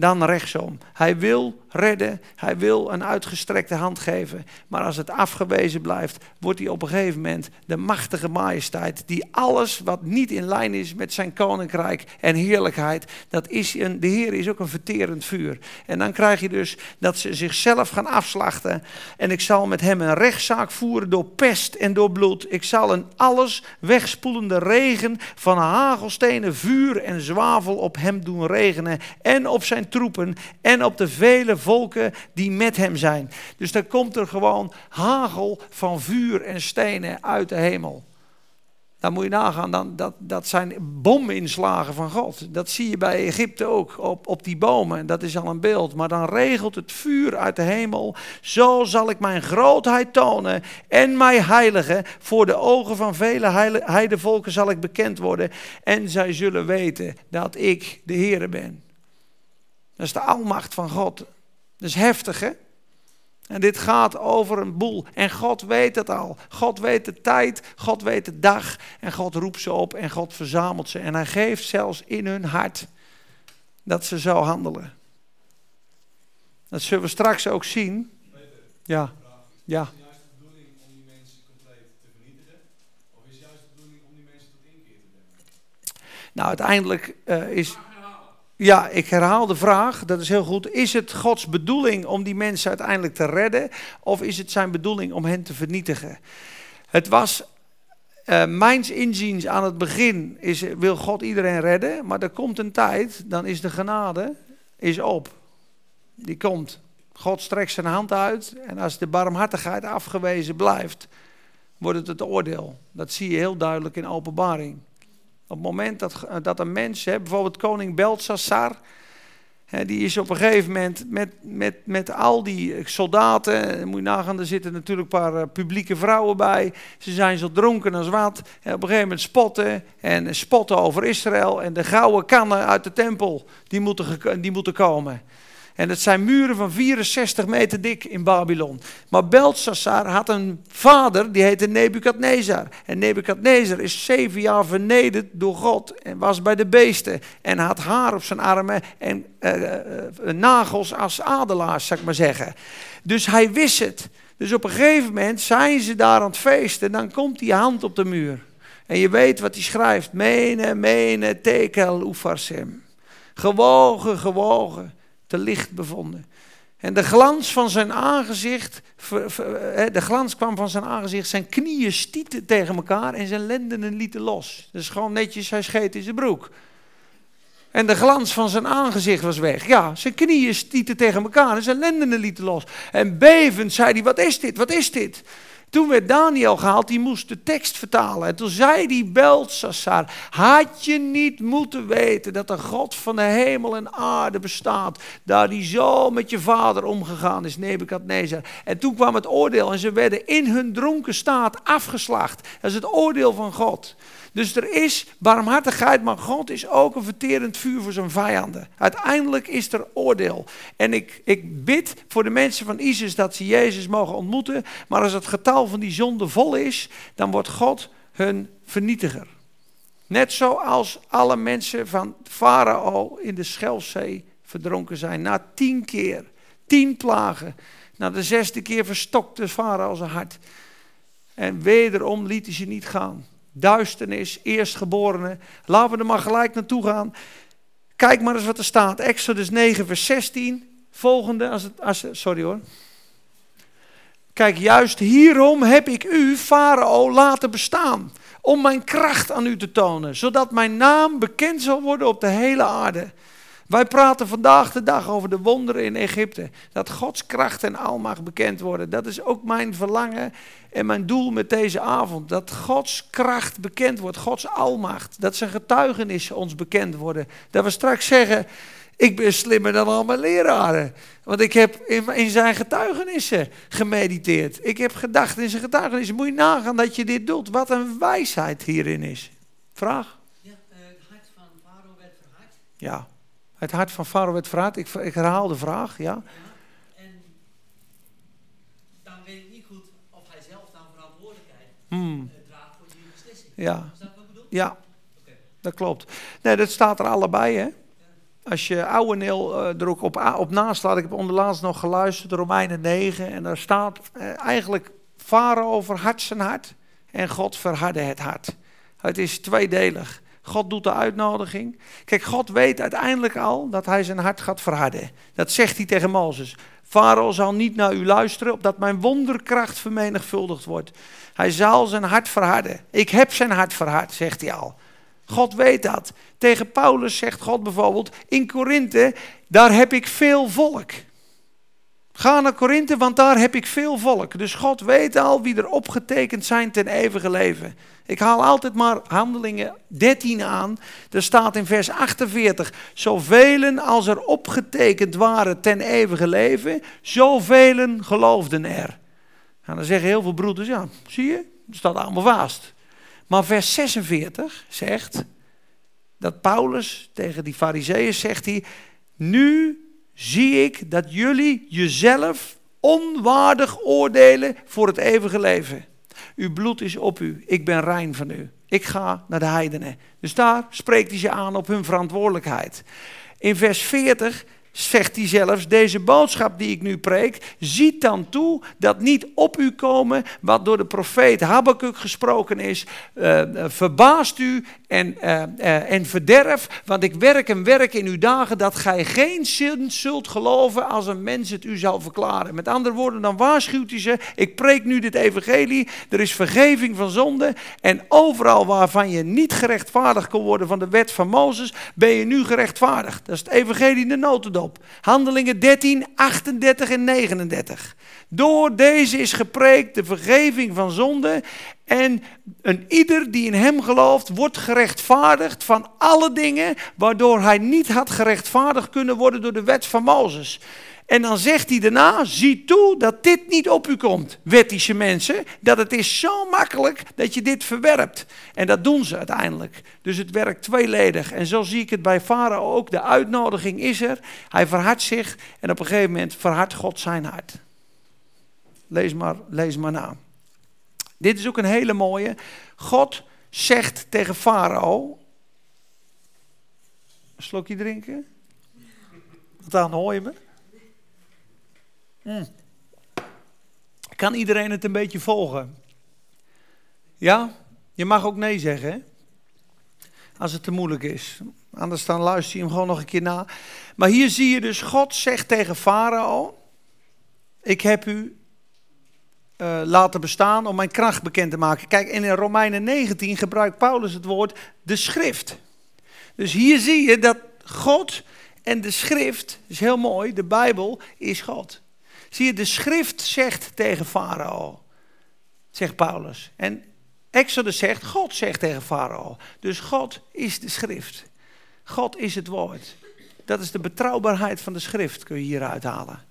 dan rechtsom. Hij wil redden, hij wil een uitgestrekte hand geven. Maar als het afgewezen blijft, wordt hij op een gegeven moment de machtige majesteit. Die alles wat niet in lijn is met zijn koninkrijk en heerlijkheid. Dat is een, de Heer is ook een verterend vuur. En dan krijg je dus dat ze zichzelf gaan afslachten. En ik zal met hem een rechtszaak voeren door pest en door bloed. Ik zal een alles wegspoelende regen van hagelstenen, vuur en zwavel op hem doen regenen. En op zijn troepen en op de vele volken die met hem zijn. Dus dan komt er gewoon hagel van vuur en stenen uit de hemel. Dan moet je nagaan, dan, dat, dat zijn bominslagen van God. Dat zie je bij Egypte ook, op, op die bomen. Dat is al een beeld. Maar dan regelt het vuur uit de hemel. Zo zal ik mijn grootheid tonen en mij heiligen. Voor de ogen van vele heidevolken zal ik bekend worden. En zij zullen weten dat ik de Heer ben. Dat is de almacht van God. Dat is heftig, hè? En dit gaat over een boel. En God weet het al. God weet de tijd, God weet de dag. En God roept ze op en God verzamelt ze. En hij geeft zelfs in hun hart dat ze zo handelen. Dat zullen we straks ook zien. Ja. Ja. Nou, uiteindelijk uh, is. Ja, ik herhaal de vraag, dat is heel goed. Is het Gods bedoeling om die mensen uiteindelijk te redden? Of is het zijn bedoeling om hen te vernietigen? Het was, uh, mijns inziens aan het begin, is, wil God iedereen redden. Maar er komt een tijd, dan is de genade is op. Die komt. God strekt zijn hand uit. En als de barmhartigheid afgewezen blijft, wordt het het oordeel. Dat zie je heel duidelijk in openbaring. Op het moment dat, dat een mens, hè, bijvoorbeeld koning Belshazzar, hè, die is op een gegeven moment met, met, met al die soldaten, moet je nagaan, er zitten natuurlijk een paar eh, publieke vrouwen bij. Ze zijn zo dronken als wat. En op een gegeven moment spotten en spotten over Israël. En de gouden kannen uit de tempel, die moeten, die moeten komen. En het zijn muren van 64 meter dik in Babylon. Maar Belshazzar had een vader, die heette Nebukadnezar. En Nebukadnezar is zeven jaar vernederd door God en was bij de beesten. En had haar op zijn armen en uh, nagels als adelaars, zou ik maar zeggen. Dus hij wist het. Dus op een gegeven moment zijn ze daar aan het feesten. Dan komt die hand op de muur. En je weet wat hij schrijft. Mene, mene, tekel, ufarsem. Gewogen, gewogen te licht bevonden. En de glans van zijn aangezicht, de glans kwam van zijn aangezicht, zijn knieën stieten tegen elkaar en zijn lendenen lieten los. Dus gewoon netjes, hij scheet in zijn broek. En de glans van zijn aangezicht was weg. Ja, zijn knieën stieten tegen elkaar en zijn lendenen lieten los. En bevend zei hij, wat is dit, wat is dit? Toen werd Daniel gehaald, die moest de tekst vertalen. En toen zei die Belsassar, had je niet moeten weten dat de God van de hemel en aarde bestaat, daar die zo met je vader omgegaan is, Nebukadnezar. En toen kwam het oordeel en ze werden in hun dronken staat afgeslacht. Dat is het oordeel van God. Dus er is barmhartigheid, maar God is ook een verterend vuur voor zijn vijanden. Uiteindelijk is er oordeel. En ik, ik bid voor de mensen van ISIS dat ze Jezus mogen ontmoeten. Maar als het getal van die zonde vol is, dan wordt God hun vernietiger. Net zoals alle mensen van Farao in de Schelzee verdronken zijn. Na tien keer, tien plagen. Na de zesde keer verstokte Farao zijn hart. En wederom liet hij ze niet gaan duisternis, eerstgeborene. Laten we er maar gelijk naartoe gaan. Kijk maar eens wat er staat. Exodus 9, vers 16. volgende, als het, als, sorry hoor. Kijk, juist hierom heb ik u, Farao, laten bestaan. Om mijn kracht aan u te tonen, zodat mijn naam bekend zal worden op de hele aarde. Wij praten vandaag de dag over de wonderen in Egypte. Dat Gods kracht en almacht bekend worden. Dat is ook mijn verlangen en mijn doel met deze avond. Dat Gods kracht bekend wordt, Gods almacht. Dat zijn getuigenissen ons bekend worden. Dat we straks zeggen, ik ben slimmer dan al mijn leraren. Want ik heb in, zijn getuigenissen gemediteerd. Ik heb gedacht in zijn getuigenissen. Moet je nagaan dat je dit doet. Wat een wijsheid hierin is. Vraag? Ja, eh, het hart van Farao werd verhard. Ja, het hart van Farao werd verhard. Ik, ik herhaal de vraag, ja. ja. En dan weet ik niet goed of hij zelf dan verantwoordelijkheid hmm. Eh, draagt voor die beslissing. Ja. Is dat wat ik bedoel? Ja, okay. dat klopt. Nee, dat staat er allebei, hè. Als je oude Neel uh, er ook op, op naast laat, ik heb onderlaatst nog geluisterd, Romeinen 9, en daar staat uh, eigenlijk varen over hart zijn hart en God verhardde het hart. Het is tweedelig. God doet de uitnodiging. Kijk, God weet uiteindelijk al dat hij zijn hart gaat verharden. Dat zegt hij tegen Mozes. Farao zal niet naar u luisteren, opdat mijn wonderkracht vermenigvuldigd wordt. Hij zal zijn hart verharden. Ik heb zijn hart verhard, zegt hij al. God weet dat. Tegen Paulus zegt God bijvoorbeeld in Korinthe, daar heb ik veel volk. Ga naar Korinthe, want daar heb ik veel volk. Dus God weet al wie er opgetekend zijn ten eeuwige leven. Ik haal altijd maar handelingen 13 aan. Er staat in vers 48, zoveel als er opgetekend waren ten eeuwige leven, zoveel geloofden er. En dan zeggen heel veel broeders, ja, zie je, het staat allemaal vast. Maar vers 46 zegt dat Paulus tegen die fariseeën zegt hij, nu zie ik dat jullie jezelf onwaardig oordelen voor het eeuwige leven. Uw bloed is op u, ik ben rein van u. Ik ga naar de heidenen. Dus daar spreekt hij ze aan op hun verantwoordelijkheid. In vers 40 zegt hij zelfs, deze boodschap die ik nu preek, ziet dan toe dat niet op u komen wat door de profeet Habakkuk gesproken is. Uh, verbaast u en, uh, en verderf, want ik werk en werk in uw dagen dat gij geen zin zult geloven als een mens het u zal verklaren. Met andere woorden, dan waarschuwt hij ze, ik preek nu dit evangelie, er is vergeving van zonde en overal waarvan je niet gerechtvaardigd kon worden van de wet van Mozes, ben je nu gerechtvaardigd. Dat is het evangelie in de notendop. Handelingen 13, 38 en 39. Door deze is gepreekt de vergeving van zonde. En een ieder die in hem gelooft, wordt gerechtvaardigd van alle dingen waardoor hij niet had gerechtvaardigd kunnen worden door de wet van Mozes. En dan zegt hij daarna, zie toe dat dit niet op u komt, wettische mensen. Dat het is zo makkelijk dat je dit verwerpt. En dat doen ze uiteindelijk. Dus het werkt tweeledig. En zo zie ik het bij Farao ook. De uitnodiging is er. Hij verhardt zich en op een gegeven moment verhardt God zijn hart. Lees maar, lees maar na. Dit is ook een hele mooie. God zegt tegen Farao. Slokje drinken? Wat aan hoor je me? Mm. Kan iedereen het een beetje volgen? Ja? Je mag ook nee zeggen, hè? Als het te moeilijk is. Anders dan luister je hem gewoon nog een keer na. Maar hier zie je dus, God zegt tegen Farao: Ik heb u uh, laten bestaan om mijn kracht bekend te maken. Kijk, in Romeinen 19 gebruikt Paulus het woord de schrift. Dus hier zie je dat God en de schrift, is heel mooi, de Bijbel is God. Zie je, de schrift zegt tegen Farao, zegt Paulus. En Exodus zegt, God zegt tegen Farao. Dus God is de schrift. God is het woord. Dat is de betrouwbaarheid van de schrift, kun je hieruit halen.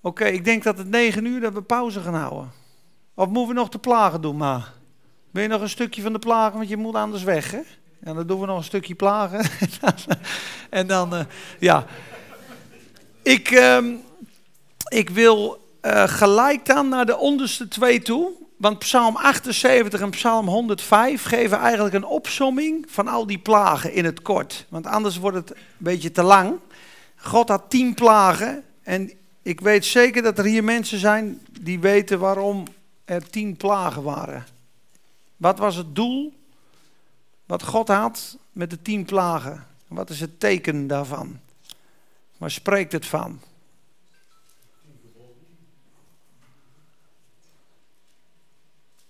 Oké, ik denk dat het negen uur dat we pauze gaan houden. Of moeten we nog de plagen doen, maar? Wil je nog een stukje van de plagen, want je moet anders weg, hè? En dan doen we nog een stukje plagen. [LAUGHS] en dan, uh, ja. Ik, uh, ik wil uh, gelijk dan naar de onderste twee toe. Want Psalm 78 en Psalm 105 geven eigenlijk een opsomming van al die plagen in het kort. Want anders wordt het een beetje te lang. God had tien plagen. En ik weet zeker dat er hier mensen zijn die weten waarom er tien plagen waren. Wat was het doel wat God had met de tien plagen? Wat is het teken daarvan? Waar spreekt het van?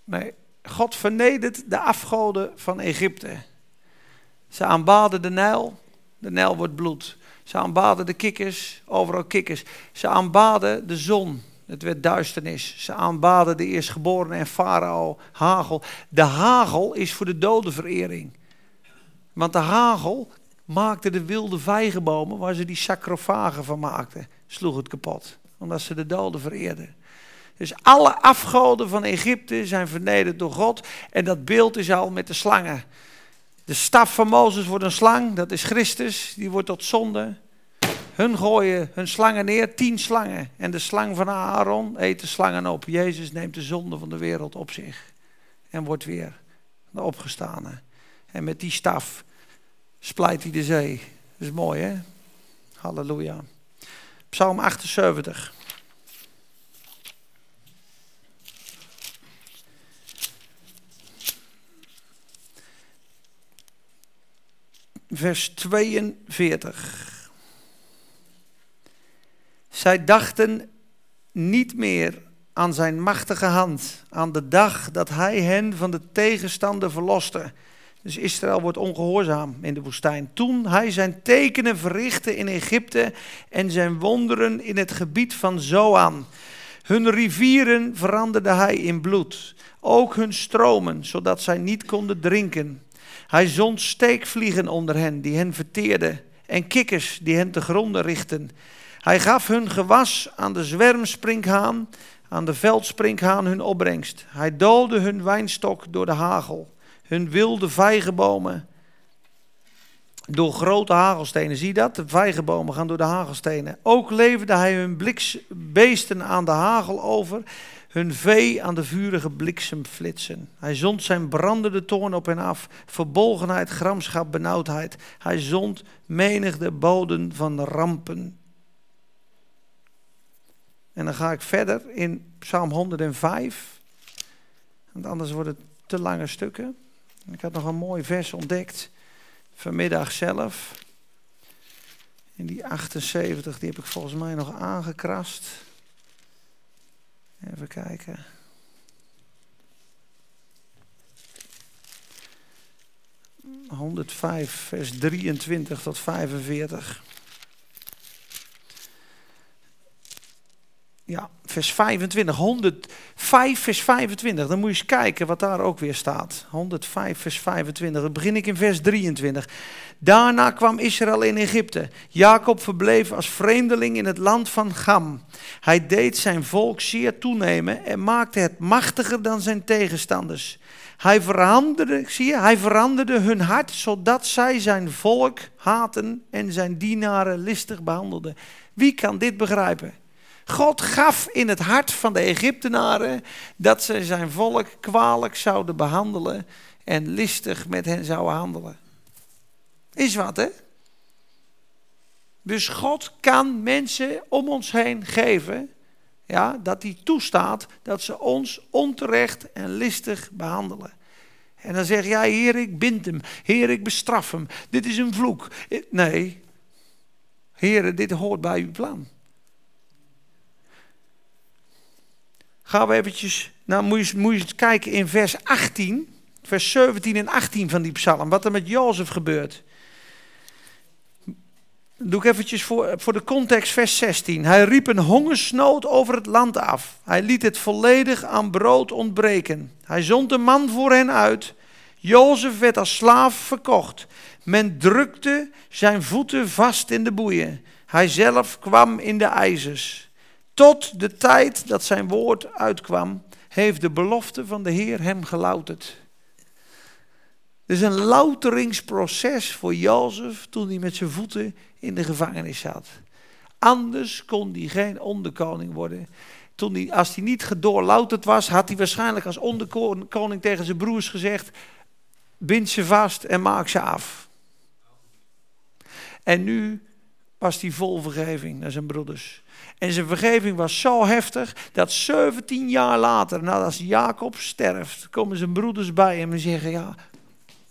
Nee, God vernedert de afgoden van Egypte. Ze aanbaden de Nijl, de Nijl wordt bloed. Ze aanbaden de kikkers, overal kikkers. Ze aanbaden de zon, het werd duisternis. Ze aanbaden de eerstgeborene en farao, hagel. De hagel is voor de dodenverering. Want de hagel maakte de wilde vijgenbomen waar ze die sacrofagen van maakten, sloeg het kapot. Omdat ze de doden vereerden. Dus alle afgoden van Egypte zijn vernederd door God. En dat beeld is al met de slangen. De staf van Mozes wordt een slang, dat is Christus, die wordt tot zonde. Hun gooien hun slangen neer, tien slangen. En de slang van Aaron eet de slangen op. Jezus neemt de zonde van de wereld op zich. En wordt weer de opgestane. En met die staf splijt hij de zee. Dat is mooi hè? Halleluja. Psalm 78. vers 42. Zij dachten niet meer aan zijn machtige hand, aan de dag dat hij hen van de tegenstander verloste. Dus Israël wordt ongehoorzaam in de woestijn. Toen hij zijn tekenen verrichtte in Egypte en zijn wonderen in het gebied van Zoan. Hun rivieren veranderde hij in bloed, ook hun stromen, zodat zij niet konden drinken. Hij zond steekvliegen onder hen, die hen verteerden, en kikkers die hen te gronden richtten. Hij gaf hun gewas aan de zwermsprinkhaan, aan de veldsprinkhaan hun opbrengst. Hij doodde hun wijnstok door de hagel, hun wilde vijgenbomen door grote hagelstenen. Zie dat? De vijgenbomen gaan door de hagelstenen. Ook leverde hij hun beesten aan de hagel over hun vee aan de vurige bliksem flitsen. Hij zond zijn brandende toorn op hen af, verbolgenheid, gramschap, benauwdheid. Hij zond menigde boden van rampen. En dan ga ik verder in Psalm 105, want anders wordt het te lange stukken. Ik had nog een mooi vers ontdekt vanmiddag zelf. In die 78, die heb ik volgens mij nog aangekrast. Even kijken. ...105 vers 23 tot 45. Ja, vers 25. 105 vers 25. Dan moet je eens kijken wat daar ook weer staat. 105 vers 25. Dan begin ik in vers 23. Daarna kwam Israël in Egypte. Jacob verbleef als vreemdeling in het land van Gam. Hij deed zijn volk zeer toenemen en maakte het machtiger dan zijn tegenstanders. Hij veranderde, zie je, hij veranderde hun hart zodat zij zijn volk haten en zijn dienaren listig behandelden. Wie kan dit begrijpen? God gaf in het hart van de Egyptenaren dat ze zijn volk kwalijk zouden behandelen en listig met hen zouden handelen. Is wat, hè? Dus God kan mensen om ons heen geven, ja, dat hij toestaat dat ze ons onterecht en listig behandelen. En dan zeg jij, Heer, ik bind hem. Heer, ik bestraf hem. Dit is een vloek. Nee, Heer, dit hoort bij uw plan. Gaan we eventjes, nou moet je, moet je eens kijken in vers 18, vers 17 en 18 van die psalm, wat er met Jozef gebeurt. Doe ik eventjes voor, voor de context vers 16. Hij riep een hongersnood over het land af. Hij liet het volledig aan brood ontbreken. Hij zond een man voor hen uit. Jozef werd als slaaf verkocht. Men drukte zijn voeten vast in de boeien. Hij zelf kwam in de ijzers. Tot de tijd dat zijn woord uitkwam, heeft de belofte van de Heer hem gelouterd. Het is een louteringsproces voor Jozef toen hij met zijn voeten in de gevangenis zat. Anders kon hij geen onderkoning worden. Toen hij, als hij niet gedoorlouterd was, had hij waarschijnlijk als onderkoning tegen zijn broers gezegd: bind ze vast en maak ze af. En nu was hij vol vergeving naar zijn broeders. En zijn vergeving was zo heftig dat 17 jaar later, nadat Jacob sterft, komen zijn broeders bij hem en zeggen: Ja,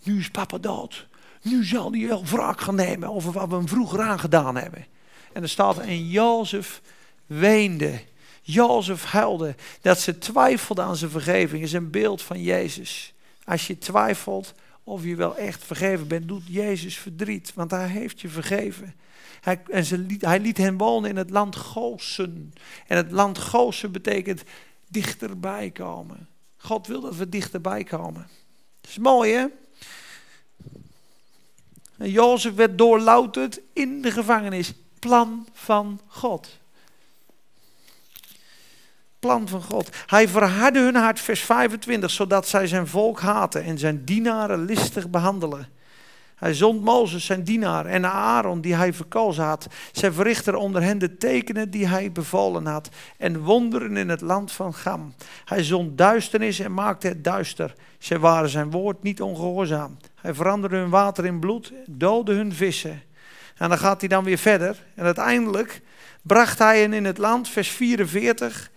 nu is papa dood. Nu zal hij wel wraak gaan nemen over wat we hem vroeger aangedaan hebben. En er staat, en Jozef weende. Jozef huilde. Dat ze twijfelde aan zijn vergeving is een beeld van Jezus. Als je twijfelt of je wel echt vergeven bent, doet Jezus verdriet. Want hij heeft je vergeven. Hij, en ze liet, hij liet hen wonen in het land Gozen. En het land Gozen betekent dichterbij komen. God wil dat we dichterbij komen. Dat is mooi hè? En Jozef werd doorlouterd in de gevangenis. Plan van God. Plan van God. Hij verhardde hun hart, vers 25, zodat zij zijn volk haten en zijn dienaren listig behandelen. Hij zond Mozes, zijn dienaar, en Aaron, die hij verkozen had. Zij verrichtten onder hen de tekenen die hij bevolen had. En wonderen in het land van Gam. Hij zond duisternis en maakte het duister. Zij waren zijn woord niet ongehoorzaam. Hij veranderde hun water in bloed, doodde hun vissen. En dan gaat hij dan weer verder. En uiteindelijk bracht hij hen in het land, vers 44.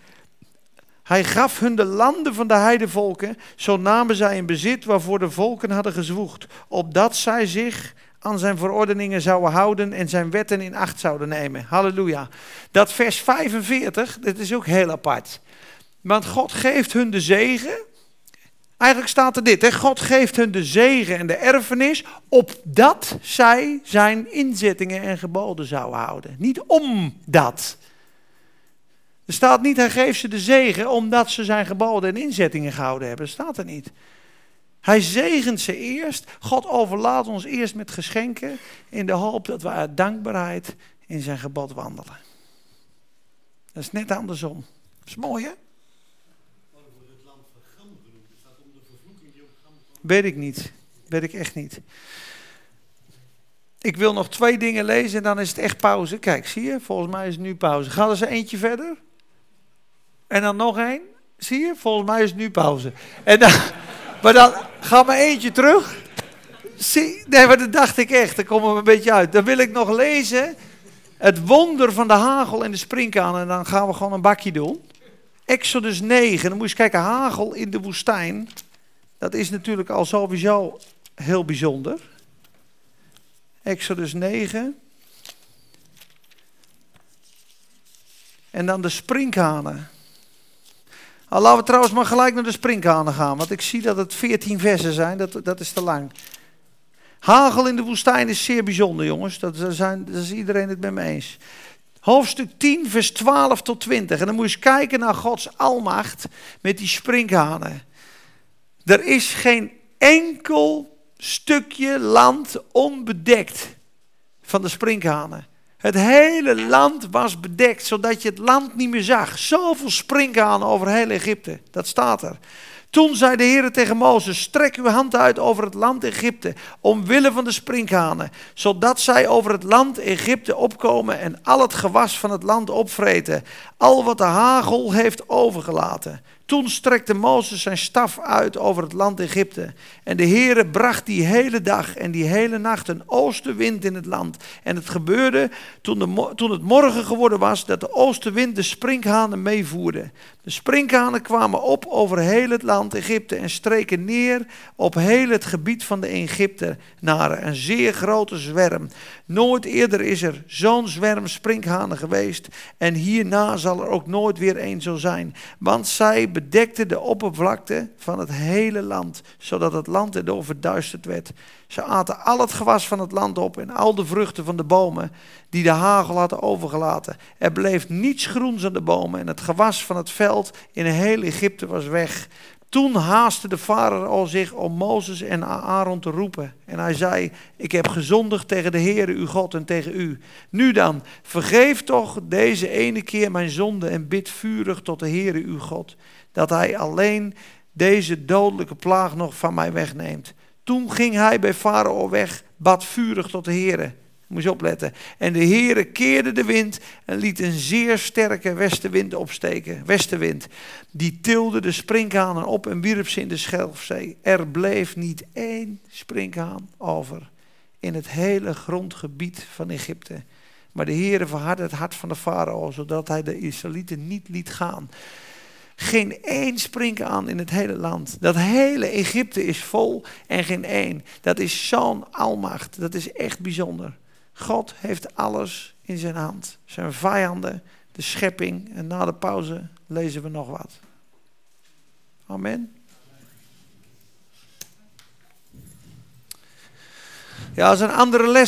Hij gaf hun de landen van de heidevolken, zo namen zij in bezit waarvoor de volken hadden gezwoegd, opdat zij zich aan zijn verordeningen zouden houden en zijn wetten in acht zouden nemen. Halleluja. Dat vers 45, dat is ook heel apart. Want God geeft hun de zegen. Eigenlijk staat er dit, hè? God geeft hun de zegen en de erfenis, opdat zij zijn inzettingen en geboden zouden houden. Niet omdat. Er staat niet, hij geeft ze de zegen omdat ze zijn geboden en inzettingen gehouden hebben. Dat staat er niet. Hij zegent ze eerst. God overlaat ons eerst met geschenken in de hoop dat we uit dankbaarheid in zijn gebod wandelen. Dat is net andersom. Dat is mooi hè? Weet ik niet. Weet ik echt niet. Ik wil nog twee dingen lezen en dan is het echt pauze. Kijk, zie je? Volgens mij is het nu pauze. Gaan er eens eentje verder? En dan nog één. Zie je? Volgens mij is het nu pauze. En dan, [LAUGHS] maar dan gaan we eentje terug. Zie, nee, maar dat dacht ik echt. Dan komen we een beetje uit. Dan wil ik nog lezen. Het wonder van de hagel en de springkaan. En dan gaan we gewoon een bakje doen. Exodus 9. Dan moet je eens kijken. Hagel in de woestijn. Dat is natuurlijk al sowieso heel bijzonder. Exodus 9. En dan de sprinkhanen. Al laten we trouwens maar gelijk naar de sprinkhanen gaan, want ik zie dat het 14 versen zijn, dat, dat is te lang. Hagel in de woestijn is zeer bijzonder, jongens. Dat, zijn, dat is iedereen het met me eens. Hoofdstuk 10, vers 12 tot 20. En dan moet je eens kijken naar Gods almacht met die sprinkhanen. Er is geen enkel stukje land onbedekt van de sprinkhanen. Het hele land was bedekt, zodat je het land niet meer zag. Zoveel sprinkhanen over heel Egypte, dat staat er. Toen zei de Heer tegen Mozes, strek uw hand uit over het land Egypte, omwille van de sprinkhanen, zodat zij over het land Egypte opkomen en al het gewas van het land opvreten, al wat de hagel heeft overgelaten. Toen strekte Mozes zijn staf uit over het land Egypte. En de Heere bracht die hele dag en die hele nacht een oostenwind in het land. En het gebeurde toen, de, toen het morgen geworden was dat de oostenwind de sprinkhanen meevoerde. De sprinkhanen kwamen op over heel het land Egypte en streken neer op heel het gebied van de Egyptenaren. Een zeer grote zwerm. Nooit eerder is er zo'n zwerm sprinkhanen geweest. En hierna zal er ook nooit weer een zo zijn. Want zij bedekten de oppervlakte van het hele land, zodat het land erdoor verduisterd werd. Ze aten al het gewas van het land op en al de vruchten van de bomen die de hagel hadden overgelaten. Er bleef niets groens aan de bomen en het gewas van het veld in heel Egypte was weg. Toen haastte de farao zich om Mozes en Aaron te roepen. En hij zei, ik heb gezondigd tegen de Heere uw God en tegen u. Nu dan, vergeef toch deze ene keer mijn zonde en bid vurig tot de Heere uw God. Dat hij alleen deze dodelijke plaag nog van mij wegneemt. Toen ging hij bij Farao weg, bad vurig tot de Heere. Moet je opletten. En de Heere keerde de wind en liet een zeer sterke westenwind opsteken. Westenwind. Die tilde de sprinkhanen op en wierp ze in de Schelfzee. Er bleef niet één sprinkhaan over in het hele grondgebied van Egypte. Maar de Heere verhardde het hart van de farao, zodat hij de Israëlieten niet liet gaan. Geen één springen aan in het hele land. Dat hele Egypte is vol en geen één. Dat is zo'n almacht. Dat is echt bijzonder. God heeft alles in zijn hand. Zijn vijanden, de schepping. En na de pauze lezen we nog wat. Amen. Ja, als een andere les